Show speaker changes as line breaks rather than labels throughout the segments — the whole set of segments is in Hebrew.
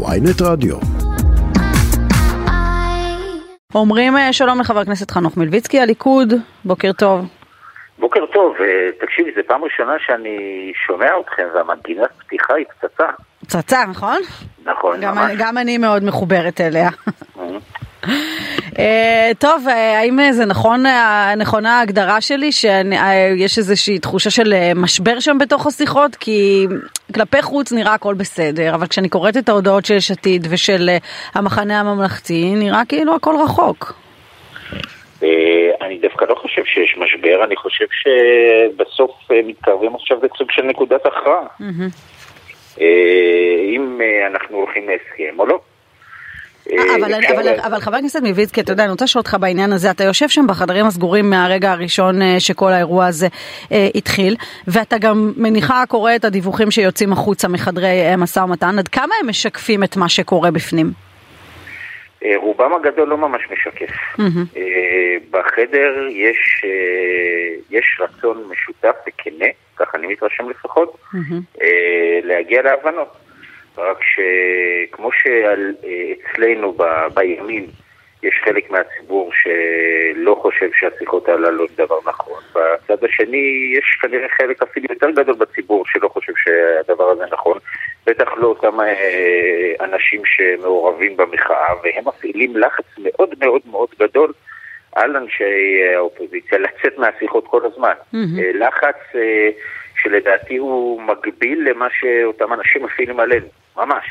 ויינט רדיו.
אומרים אה, שלום לחבר הכנסת חנוך מלביצקי, הליכוד, בוקר טוב.
בוקר טוב, אה, תקשיבי, זו פעם ראשונה שאני שומע אתכם והמנגינת פתיחה היא פצצה.
פצצה, נכון?
נכון,
גם,
ממש.
אני, גם אני מאוד מחוברת אליה. אה, טוב, אה, האם אה, זה נכון, נכונה ההגדרה שלי שיש איזושהי תחושה של משבר שם בתוך השיחות? כי כלפי חוץ נראה הכל בסדר, אבל כשאני קוראת את ההודעות של יש עתיד ושל המחנה הממלכתי, נראה כאילו הכל רחוק.
אני דווקא לא חושב שיש משבר, אני חושב שבסוף מתקרבים עכשיו לסוג של נקודת הכרעה. אם אנחנו הולכים להסכם או לא. אה,
אבל,
אפשר-
אבל, אבל חבר הכנסת מלביצקי, אתה יודע, אני רוצה לשאול אותך בעניין הזה, אתה יושב שם בחדרים הסגורים מהרגע הראשון אה, שכל האירוע הזה אה, התחיל, ואתה גם מניחה קורא את הדיווחים שיוצאים החוצה מחדרי אה, משא ומתן, עד כמה הם משקפים את מה שקורה בפנים?
אה, רובם הגדול לא ממש משקף. אה, בחדר יש, אה, יש רצון משותף וכנה, ככה אני מתרשם לפחות, אה, להגיע להבנות. רק שכמו שאצלנו בימין יש חלק מהציבור שלא חושב שהשיחות הללו הן דבר נכון, בצד השני יש כנראה חלק אפילו יותר גדול בציבור שלא חושב שהדבר הזה נכון, בטח לא אותם אה, אנשים שמעורבים במחאה, והם מפעילים לחץ מאוד מאוד מאוד גדול על אנשי אה, האופוזיציה לצאת מהשיחות כל הזמן. אה, לחץ אה, שלדעתי הוא מקביל למה שאותם אנשים מפעילים עלינו, ממש.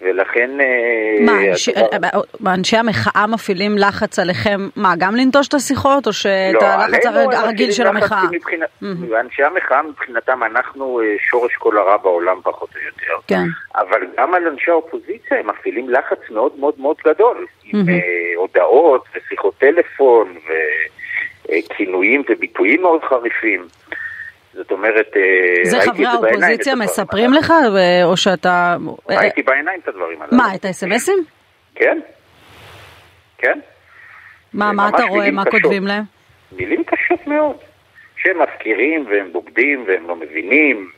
ולכן... אה,
מה, אנשי-
הדבר-
אה, אנשי המחאה מפעילים לחץ עליכם, מה, גם לנטוש את השיחות, או שאת
לא,
הלחץ הרג- הרגיל של המחאה?
מבחינת- אנשי המחאה מבחינתם אנחנו אה, שורש כל הרע בעולם פחות או יותר.
כן.
אבל גם על אנשי האופוזיציה הם מפעילים לחץ מאוד מאוד מאוד גדול, עם. אה, הודעות ושיחות טלפון וכינויים וביטויים מאוד חריפים. זאת אומרת, אה,
זה
ראיתי
חברי
את זה בעיניים,
האופוזיציה
את הדברים
מספרים. לך, או שאתה... אה,
ראיתי בעיניים את הדברים הללו.
מה, את האס.אם.אסים?
כן, כן.
מה,
זה
מה אתה רואה, מה
קשות.
כותבים להם?
מילים קשות מאוד. שהם מפקירים והם בוגדים והם לא מבינים,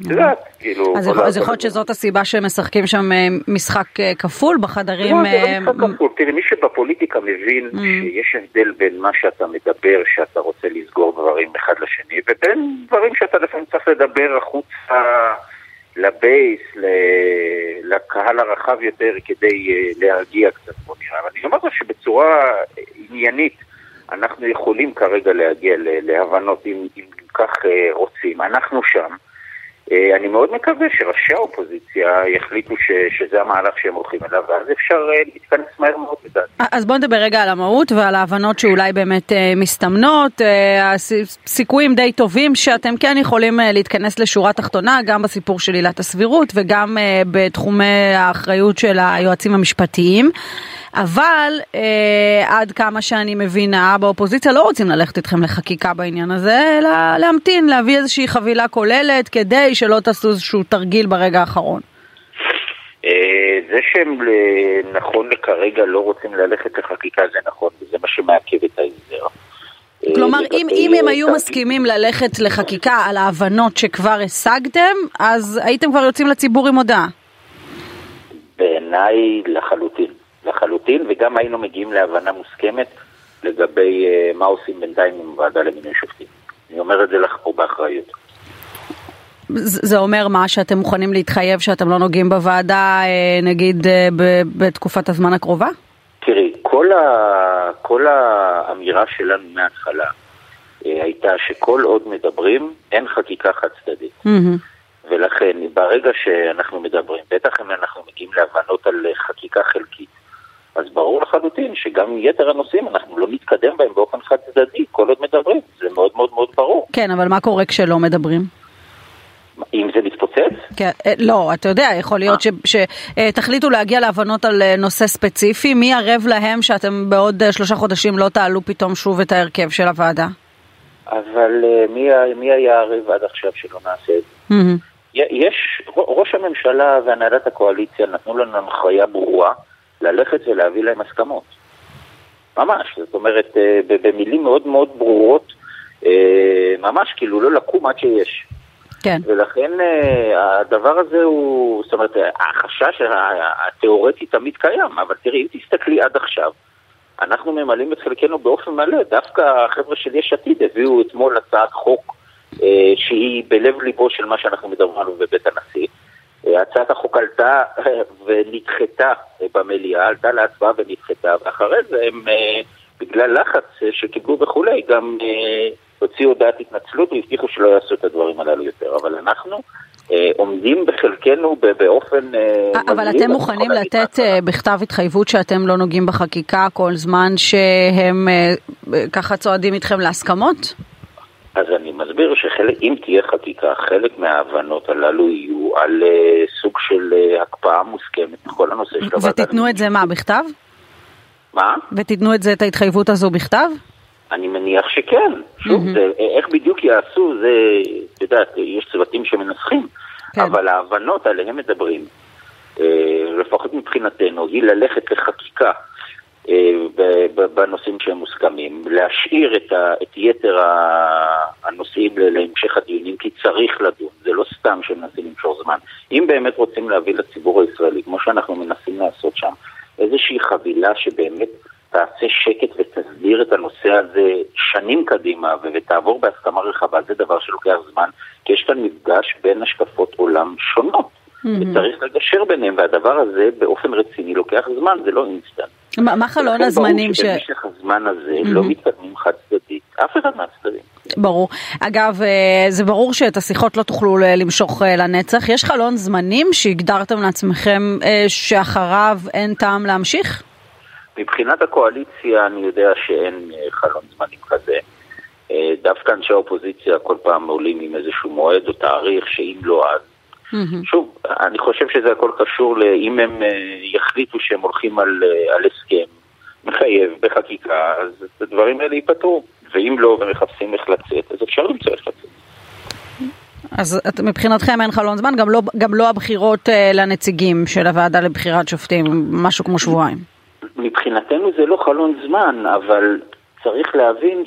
יודעת, כאילו...
אז יכול להיות שזאת הסיבה שהם משחקים שם אה, משחק אה, כפול בחדרים...
לא, זה
אה,
לא משחק כפול. תראי, מי שבפוליטיקה מבין
Mm.
שיש הבדל בין מה שאתה מדבר, שאתה רוצה לסגור דברים אחד לשני, ובין דברים שאתה לפעמים צריך לדבר החוצה לבייס, לקהל הרחב יותר, כדי אה, להרגיע קצת בוא נראה. אבל אני אומר לך שבצורה עניינית, אנחנו יכולים כרגע להגיע להבנות אם, כך אה, רוצים. אנחנו שם. אה, אני מאוד מקווה שראשי האופוזיציה יחליטו ש, שזה המהלך שהם הולכים אליו, ואז אפשר אה, להתכנס מהר מאוד לדעתי.
אז בוא נדבר רגע על המהות ועל ההבנות שאולי באמת אה, מסתמנות, אה, הס- סיכויים די טובים שאתם כן יכולים להתכנס לשורה תחתונה, גם בסיפור של עילת הסבירות וגם בתחומי האחריות של היועצים המשפטיים. אבל אה, עד כמה שאני מבינה, באופוזיציה לא רוצים ללכת איתכם לחקיקה בעניין הזה, אלא להמתין, להביא איזושהי חבילה כוללת כדי שלא תעשו איזשהו תרגיל ברגע האחרון.
אה, זה שהם אה, נכון לכרגע לא רוצים ללכת לחקיקה זה נכון, וזה מה שמעכב את ההסדר. אה,
כלומר, אם, אם הם היו מסכימים ללכת לחקיקה על ההבנות שכבר השגתם, אז הייתם כבר יוצאים לציבור עם הודעה.
בעיניי לחלוטין. לחלוטין, וגם היינו מגיעים להבנה מוסכמת לגבי אה, מה עושים בינתיים עם הוועדה למינוי שופטים. אני אומר את זה לך פה באחריות.
זה אומר מה, שאתם מוכנים להתחייב שאתם לא נוגעים בוועדה, אה, נגיד, אה, בתקופת הזמן הקרובה?
תראי, כל, ה... כל האמירה שלנו מההתחלה הייתה שכל עוד מדברים, אין חקיקה חד צדדית.
מהמם.
ולכן, ברגע שאנחנו מדברים, בטח אם אנחנו מגיעים להבנות על חקיקה חלקית, אז ברור לחלוטין שגם יתר הנושאים אנחנו לא נתקדם בהם באופן חד צדדי, כל עוד מדברים, זה מאוד מאוד מאוד ברור.
כן, אבל מה קורה כשלא מדברים?
אם זה מתפוצץ,
כן, אה, לא, אתה יודע, יכול להיות שתחליטו להגיע להבנות על אה, נושא ספציפי, מי ערב להם שאתם בעוד אה, שלושה חודשים לא תעלו פתאום שוב את ההרכב של הוועדה?
אבל אה, מי, מי היה ערב עד עכשיו שלא נעשה את זה? י- יש, ראש הממשלה והנהלת הקואליציה נתנו לנו הנחיה ברורה ללכת ולהביא להם הסכמות. ממש, זאת אומרת, אה, במילים מאוד מאוד ברורות, אה, ממש כאילו לא לקום עד שיש.
כן.
ולכן אה, הדבר הזה הוא, זאת אומרת, החשש התיאורטי תמיד קיים, אבל תראי, אם תסתכלי עד עכשיו, אנחנו ממלאים את חלקנו באופן מלא, דווקא החבר'ה של יש עתיד הביאו אתמול הצעת חוק אה, שהיא בלב ליבו של מה שאנחנו מדברים עליו בבית הנשיא. אה, הצעת החוק עלתה ונדחתה במליאה, עלתה להצבעה ונדחתה, ואחרי זה הם, בגלל לחץ שקיבלו וכולי, גם הוציאו הודעת התנצלות והבטיחו שלא יעשו את הדברים הללו יותר. אבל אנחנו אה, עומדים בחלקנו באופן... אה,
אבל אתם מוכנים לתת אה, בכתב התחייבות שאתם לא נוגעים בחקיקה כל זמן שהם אה, ככה צועדים איתכם להסכמות?
מסביר שאם תהיה חקיקה, חלק מההבנות הללו יהיו על uh, סוג של uh, הקפאה מוסכמת בכל הנושא של
הוועדה. ותיתנו את זה מה, בכתב?
מה?
ותיתנו את זה, את ההתחייבות הזו בכתב?
אני מניח שכן. שוב, זה, איך בדיוק יעשו, זה, את יודעת, יש צוותים שמנסחים, כן. אבל ההבנות עליהן מדברים, אה, לפחות מבחינתנו, היא ללכת לחקיקה אה, בנושאים שהם מוסכמים, להשאיר את, ה, את יתר הנושאים להמשך הדיונים, כי צריך לדון, זה לא סתם שמנסים למשוך זמן. אם באמת רוצים להביא לציבור הישראלי, כמו שאנחנו מנסים לעשות שם, איזושהי חבילה שבאמת תעשה שקט ותסדיר את הנושא הזה שנים קדימה ותעבור בהסכמה רחבה, זה דבר שלוקח זמן, כי יש כאן מפגש בין השקפות עולם שונות. Mm-hmm. וצריך לגשר ביניהם, והדבר הזה באופן רציני לוקח זמן, זה לא אינסטנט.
מה, מה חלון הזמנים
ש... שבמשך הזמן הזה mm-hmm. לא מתקדמים חד צדדית, אף אחד מהצדדים.
ברור. אגב, אה, זה ברור שאת השיחות לא תוכלו למשוך אה, לנצח. יש חלון זמנים שהגדרתם לעצמכם אה, שאחריו אין טעם להמשיך?
מבחינת הקואליציה אני יודע שאין אה, חלון זמנים כזה. אה, דווקא אנשי האופוזיציה כל פעם עולים עם איזשהו מועד או תאריך שאם לא אז. Mm-hmm. שוב, אני חושב שזה הכל קשור לאם הם אה, יחליטו שהם הולכים על, על הסכם מחייב בחקיקה, אז הדברים האלה ייפתרו. ואם לא ומחפשים איך לצאת, אז אפשר למצוא איך לצאת.
אז מבחינתכם אין חלון זמן, גם לא, גם לא הבחירות לנציגים של הוועדה לבחירת שופטים, משהו כמו שבועיים.
מבחינתנו זה לא חלון זמן, אבל צריך להבין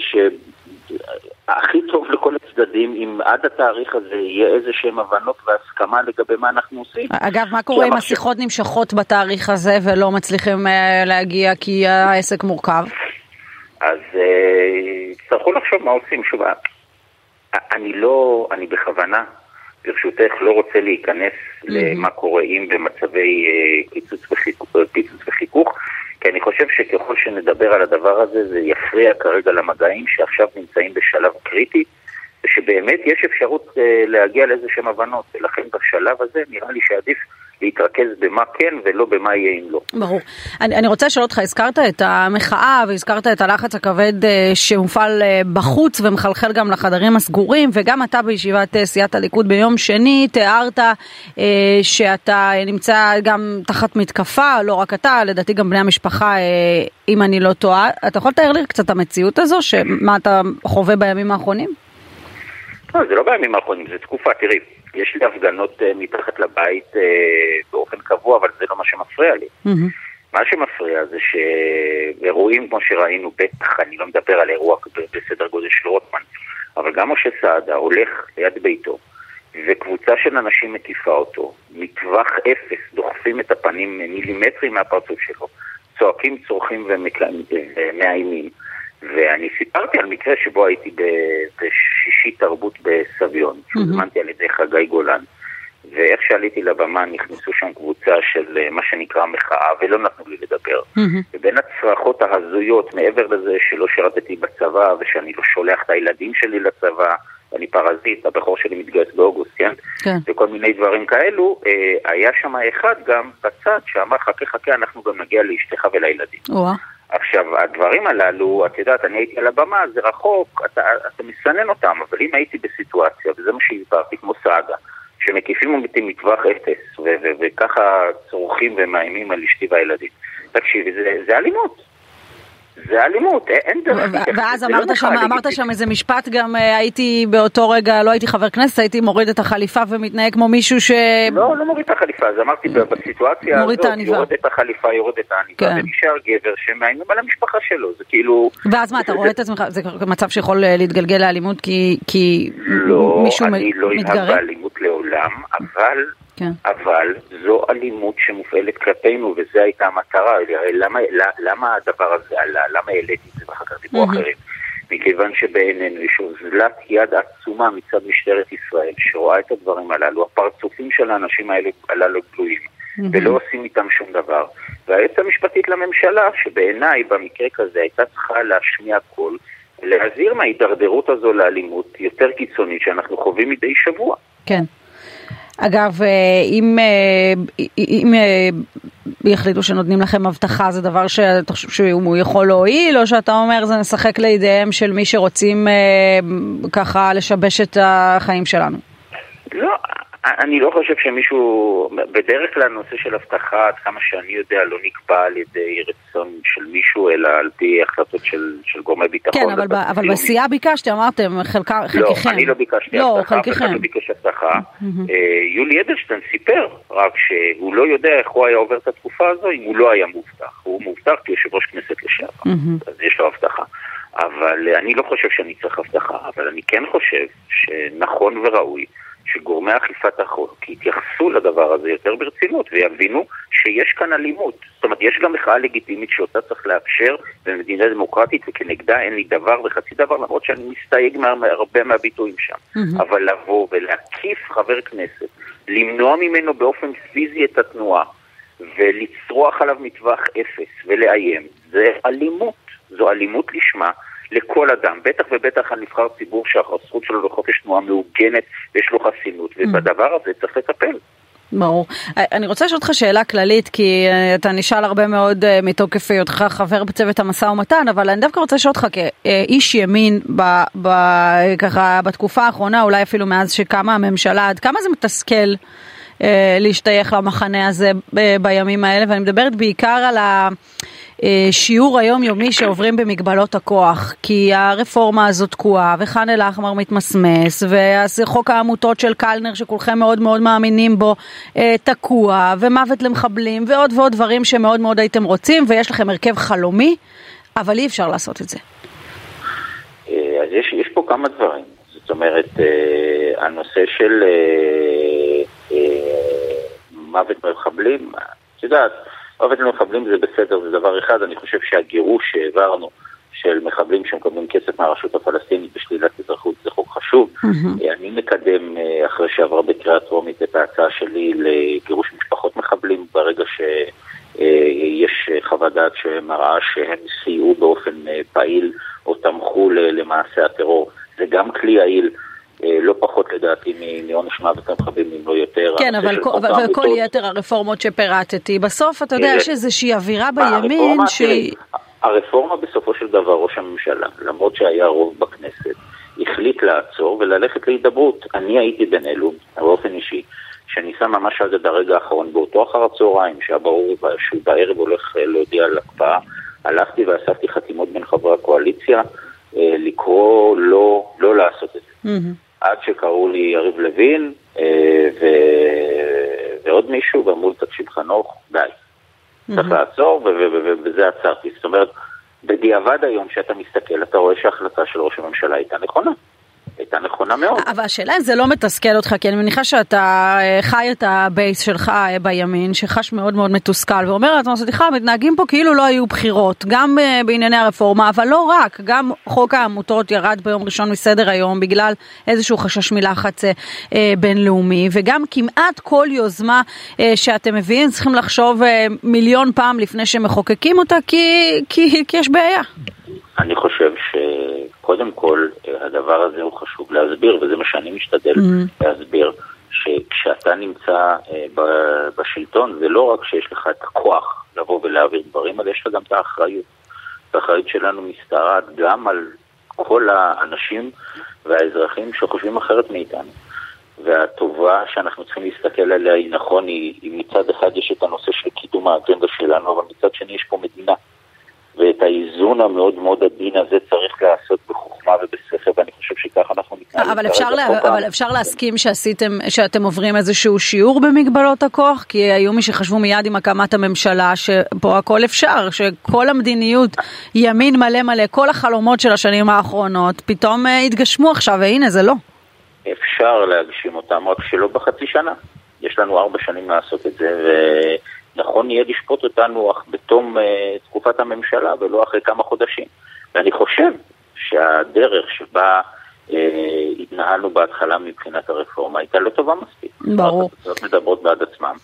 שהכי טוב לכל הצדדים, אם עד התאריך הזה יהיה איזה שהם הבנות והסכמה לגבי מה אנחנו עושים.
אגב, מה קורה אם השיחות נמשכות בתאריך הזה ולא מצליחים אה, להגיע כי העסק מורכב?
אז אה, יצטרכו לחשוב מה עושים. שוב, אני לא, אני בכוונה ברשותך, לא רוצה להיכנס mm-hmm. למה קורה אם במצבי uh, קיצוץ, וחיכוך, קיצוץ וחיכוך, כי אני חושב שככל שנדבר על הדבר הזה, זה יפריע כרגע למגעים שעכשיו נמצאים בשלב קריטי, ושבאמת יש אפשרות uh, להגיע לאיזה שהן הבנות, ולכן בשלב הזה נראה לי שעדיף להתרכז במה כן ולא במה יהיה אם לא.
ברור. אני, אני רוצה לשאול אותך, הזכרת את המחאה והזכרת את הלחץ הכבד אה, שמופעל אה, בחוץ ומחלחל גם לחדרים הסגורים, וגם אתה בישיבת אה, סיעת הליכוד ביום שני תיארת אה, שאתה נמצא גם תחת מתקפה, לא רק אתה, לדעתי גם בני המשפחה, אה, אם אני לא טועה. אתה יכול לתאר לי קצת את המציאות הזו, שמה אתה חווה בימים האחרונים?
לא, זה לא בימים האחרונים, זה תקופה, תראי. יש לי הפגנות uh, מתחת לבית uh, באופן קבוע, אבל זה לא מה שמפריע לי. Mm-hmm. מה שמפריע זה שאירועים כמו שראינו, בטח, אני לא מדבר על אירוע בסדר גודל של רוטמן, אבל גם משה סעדה הולך ליד ביתו, וקבוצה של אנשים מקיפה אותו, מטווח אפס דוחפים את הפנים מילימטרים מהפרצוף שלו, צועקים, צורכים ומאיימים. ואני סיפרתי על מקרה שבו הייתי בשישי תרבות בסביון, שהוזמנתי על ידי חגי גולן. ואיך שעליתי לבמה נכנסו שם קבוצה של אה, מה שנקרא מחאה ולא נתנו לי לדבר. ובין הצרחות ההזויות, מעבר לזה שלא שירתתי בצבא ושאני לא שולח את הילדים שלי לצבא, אני פרזיט, הבכור שלי מתגייס באוגוסט, כן? כן. וכל מיני דברים כאלו, אה, היה שם אחד גם בצד שאמר חכה חכה אנחנו גם נגיע לאשתך ולילדים. עכשיו, הדברים הללו, את יודעת, אני הייתי על הבמה, זה רחוק, אתה, אתה מסנן אותם, אבל אם הייתי בסיטואציה, וזה מה שהסברתי, כמו סאגה, שמקיפים אותי מטווח אפס, וככה צורכים ומאיימים על אשתי והילדים, תקשיבי, זה, זה אלימות. זה אלימות, אין דרך.
ואז לא אמרת שם, אמרת שם איזה משפט, גם אה, הייתי באותו רגע, לא הייתי חבר כנסת, הייתי מוריד את החליפה ומתנהג כמו מישהו ש...
לא, לא מוריד את החליפה, אז אמרתי בסיטואציה הזאת, יורד את החליפה, יורד את העניבה, כן. ונשאר גבר שמאיימים על המשפחה שלו, זה כאילו...
ואז מה, אתה רואה את עצמך, זה מצב שיכול אה, להתגלגל לאלימות כי
לא, מישהו מתגרה? לא, אני לא אנהג באלימות לעולם, אבל... כן. אבל זו אלימות שמופעלת כלפינו, וזו הייתה המטרה. למה, למה הדבר הזה עלה? למה העליתי את זה ואחר כך דיברו. אחרים? מכיוון שבעינינו יש אוזלת יד עצומה מצד משטרת ישראל, שרואה את הדברים הללו, הפרצופים של האנשים האלה, הללו גלויים, mm-hmm. ולא עושים איתם שום דבר. והיועצת המשפטית לממשלה, שבעיניי במקרה כזה הייתה צריכה להשמיע קול, להזהיר מההידרדרות הזו לאלימות יותר קיצונית שאנחנו חווים מדי שבוע.
כן. אגב, אה, אם, אה, אם אה, יחליטו שנותנים לכם הבטחה, זה דבר שאתה חושב שהוא יכול להועיל, או שאתה אומר זה נשחק לידיהם של מי שרוצים ככה לשבש את החיים שלנו?
לא, אני לא חושב שמישהו, בדרך כלל נושא של אבטחה, עד כמה שאני יודע, לא נקבע על ידי רצון של מישהו, אלא על פי החלטות של, של גורמי ביטחון.
כן, אבל, ב, אבל בסיעה ביקשתי, אמרתם, חלקה,
לא, חלקכם. לא, אני לא ביקשתי לא, אבטחה, חלקכם. לא ביקש אבטחה. Mm-hmm. יולי אדלשטיין סיפר רק שהוא לא יודע איך הוא היה עובר את התקופה הזו אם הוא לא היה מובטח. הוא מובטח כיושב ראש כנסת לשעבר, mm-hmm. אז יש לו אבטחה. אבל אני לא חושב שאני צריך אבטחה, אבל אני כן חושב שנכון וראוי שגורמי אכיפת החוק יתייחסו לדבר הזה יותר ברצינות ויבינו שיש כאן אלימות. זאת אומרת, יש גם מחאה לגיטימית שאותה צריך לאפשר במדינה דמוקרטית וכנגדה אין לי דבר וחצי דבר, למרות שאני מסתייג מהרבה מהביטויים שם. Mm-hmm. אבל לבוא ולהקיף חבר כנסת, למנוע ממנו באופן פיזי את התנועה ולצרוח עליו מטווח אפס ולאיים, זה אלימות. זו אלימות לשמה. לכל אדם, בטח ובטח על נבחר ציבור שהזכות שלו לחופש תנועה מעוגנת ויש לו חסינות, mm. ובדבר הזה צריך לטפל.
ברור. אני רוצה לשאול אותך שאלה כללית, כי אה, אתה נשאל הרבה מאוד אה, מתוקף היותך חבר בצוות המשא ומתן, אבל אני דווקא רוצה לשאול אותך כאיש ימין, ב, ב, ככה בתקופה האחרונה, אולי אפילו מאז שקמה הממשלה, עד כמה זה מתסכל אה, להשתייך למחנה הזה ב, בימים האלה, ואני מדברת בעיקר על ה... אה, שיעור היומיומי שעוברים במגבלות הכוח, כי הרפורמה הזאת תקועה, וח'אן אל-אחמר מתמסמס, וחוק העמותות של קלנר שכולכם מאוד מאוד מאמינים בו אה, תקוע, ומוות למחבלים, ועוד ועוד דברים שמאוד מאוד הייתם רוצים, ויש לכם הרכב חלומי, אבל אי אפשר לעשות את זה.
אה, אז יש, יש פה כמה דברים. זאת אומרת, הנושא של מוות למחבלים, את יודעת, מוות למחבלים זה בסדר, זה דבר אחד, אני חושב שהגירוש שהעברנו של מחבלים שמקבלים כסף מהרשות הפלסטינית בשלילת אזרחות זה חוק חשוב. Mm-hmm. אני מקדם, אה, אחרי שעברה בקריאה טרומית, את ההצעה שלי לגירוש משפחות מחבלים, ברגע שיש אה, חוות דעת שמראה שהם סייעו באופן פעיל או תמכו למעשה הטרור. זה גם כלי יעיל. אה, לא פחות לדעתי מעונש מוות למחבלים, אם לא יותר.
כן, אבל כל יתר הרפורמות שפירטתי, בסוף אתה יודע, יש איזושהי אווירה בימין שהיא...
הרפורמה בסופו של דבר, ראש הממשלה, למרות שהיה רוב בכנסת, החליט לעצור וללכת להידברות. אני הייתי בין אלו, באופן אישי, שאני שם ממש על זה ברגע האחרון, באותו אחר הצהריים, שהיה ברור שהוא בערב הולך להודיע על הקפאה, הלכתי ואספתי חתימות בין חברי הקואליציה, אה, לקרוא לא, לא לעשות את זה. Mm-hmm. עד שקראו לי יריב לוין אה, ו... ועוד מישהו, ואמרו לי, תקשיב חנוך, די. צריך לעצור, ובזה עצרתי. זאת אומרת, בדיעבד היום, כשאתה מסתכל, אתה רואה שההחלטה של ראש הממשלה הייתה נכונה. הייתה נכונה מאוד.
אבל השאלה אם זה לא מתסכל אותך, כי אני מניחה שאתה אה, חי את ה base שלך אה, בימין, שחש מאוד מאוד מתוסכל, ואומר לעצמו, סליחה, מתנהגים פה כאילו לא היו בחירות, גם אה, בענייני הרפורמה, אבל לא רק, גם חוק העמותות ירד ביום ראשון מסדר היום בגלל איזשהו חשש מלחץ בינלאומי, וגם כמעט כל יוזמה שאתם מביאים צריכים לחשוב מיליון פעם לפני שמחוקקים אותה, כי, כי, כי יש בעיה.
אני חושב שקודם כל הדבר הזה הוא חשוב להסביר, וזה מה שאני משתדל mm-hmm. להסביר, שכשאתה נמצא אה, בשלטון, זה לא רק שיש לך את הכוח לבוא ולהעביר דברים, אלא יש לך גם את האחריות. האחריות שלנו משתרעת גם על כל האנשים והאזרחים שחושבים אחרת מאיתנו. והטובה שאנחנו צריכים להסתכל עליה היא נכון, היא, היא מצד אחד יש את הנושא של קידום האג'נדה שלנו, אבל מצד שני יש פה מדינה. האיזון המאוד מאוד עדין הזה צריך להיעשות בחוכמה ובשכל, ואני חושב שככה אנחנו מתנהלים.
אבל אפשר, לה, אבל אפשר להסכים שעשיתם, שאתם עוברים איזשהו שיעור במגבלות הכוח? כי היו מי שחשבו מיד עם הקמת הממשלה שפה הכל אפשר, שכל המדיניות ימין מלא מלא, כל החלומות של השנים האחרונות, פתאום התגשמו עכשיו, והנה זה לא.
אפשר להגשים אותם, רק שלא בחצי שנה. יש לנו ארבע שנים לעשות את זה, ונכון יהיה לשפוט אותנו אך בתום uh, תקופת הממשלה ולא אחרי כמה חודשים. ואני חושב שהדרך שבה uh, התנהלנו בהתחלה מבחינת הרפורמה הייתה לא טובה מספיק.
ברור.
התוצאות מדברות בעד עצמם.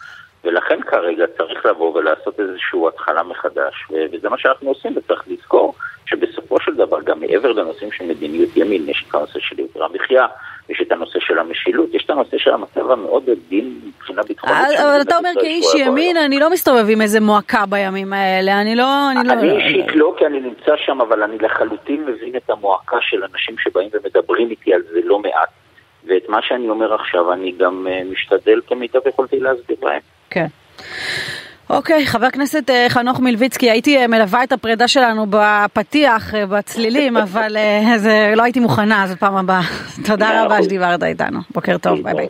ולכן כרגע צריך לבוא ולעשות איזושהי התחלה מחדש, וזה מה שאנחנו עושים, וצריך לזכור שבסופו של דבר, גם מעבר לנושאים של מדיניות ימין, יש את הנושא של יוקר המחיה, יש את הנושא של המשילות, יש את הנושא של המצב המאוד עדין מבחינה ביטחונית.
אבל אתה אומר כאיש ימין, אני לא מסתובב עם איזה מועקה בימים האלה, אני לא...
אני אישית לא, כי אני נמצא שם, אבל אני לחלוטין מבין את המועקה של אנשים שבאים ומדברים איתי על זה לא מעט. ואת מה שאני אומר עכשיו, אני גם משתדל כמיטב יכולתי להסביר להם.
כן. אוקיי, חבר הכנסת חנוך מלביצקי, הייתי מלווה את הפרידה שלנו בפתיח, בצלילים, אבל זה, לא הייתי מוכנה, אז פעם הבאה. תודה רבה שדיברת איתנו. בוקר טוב, ביי ביי.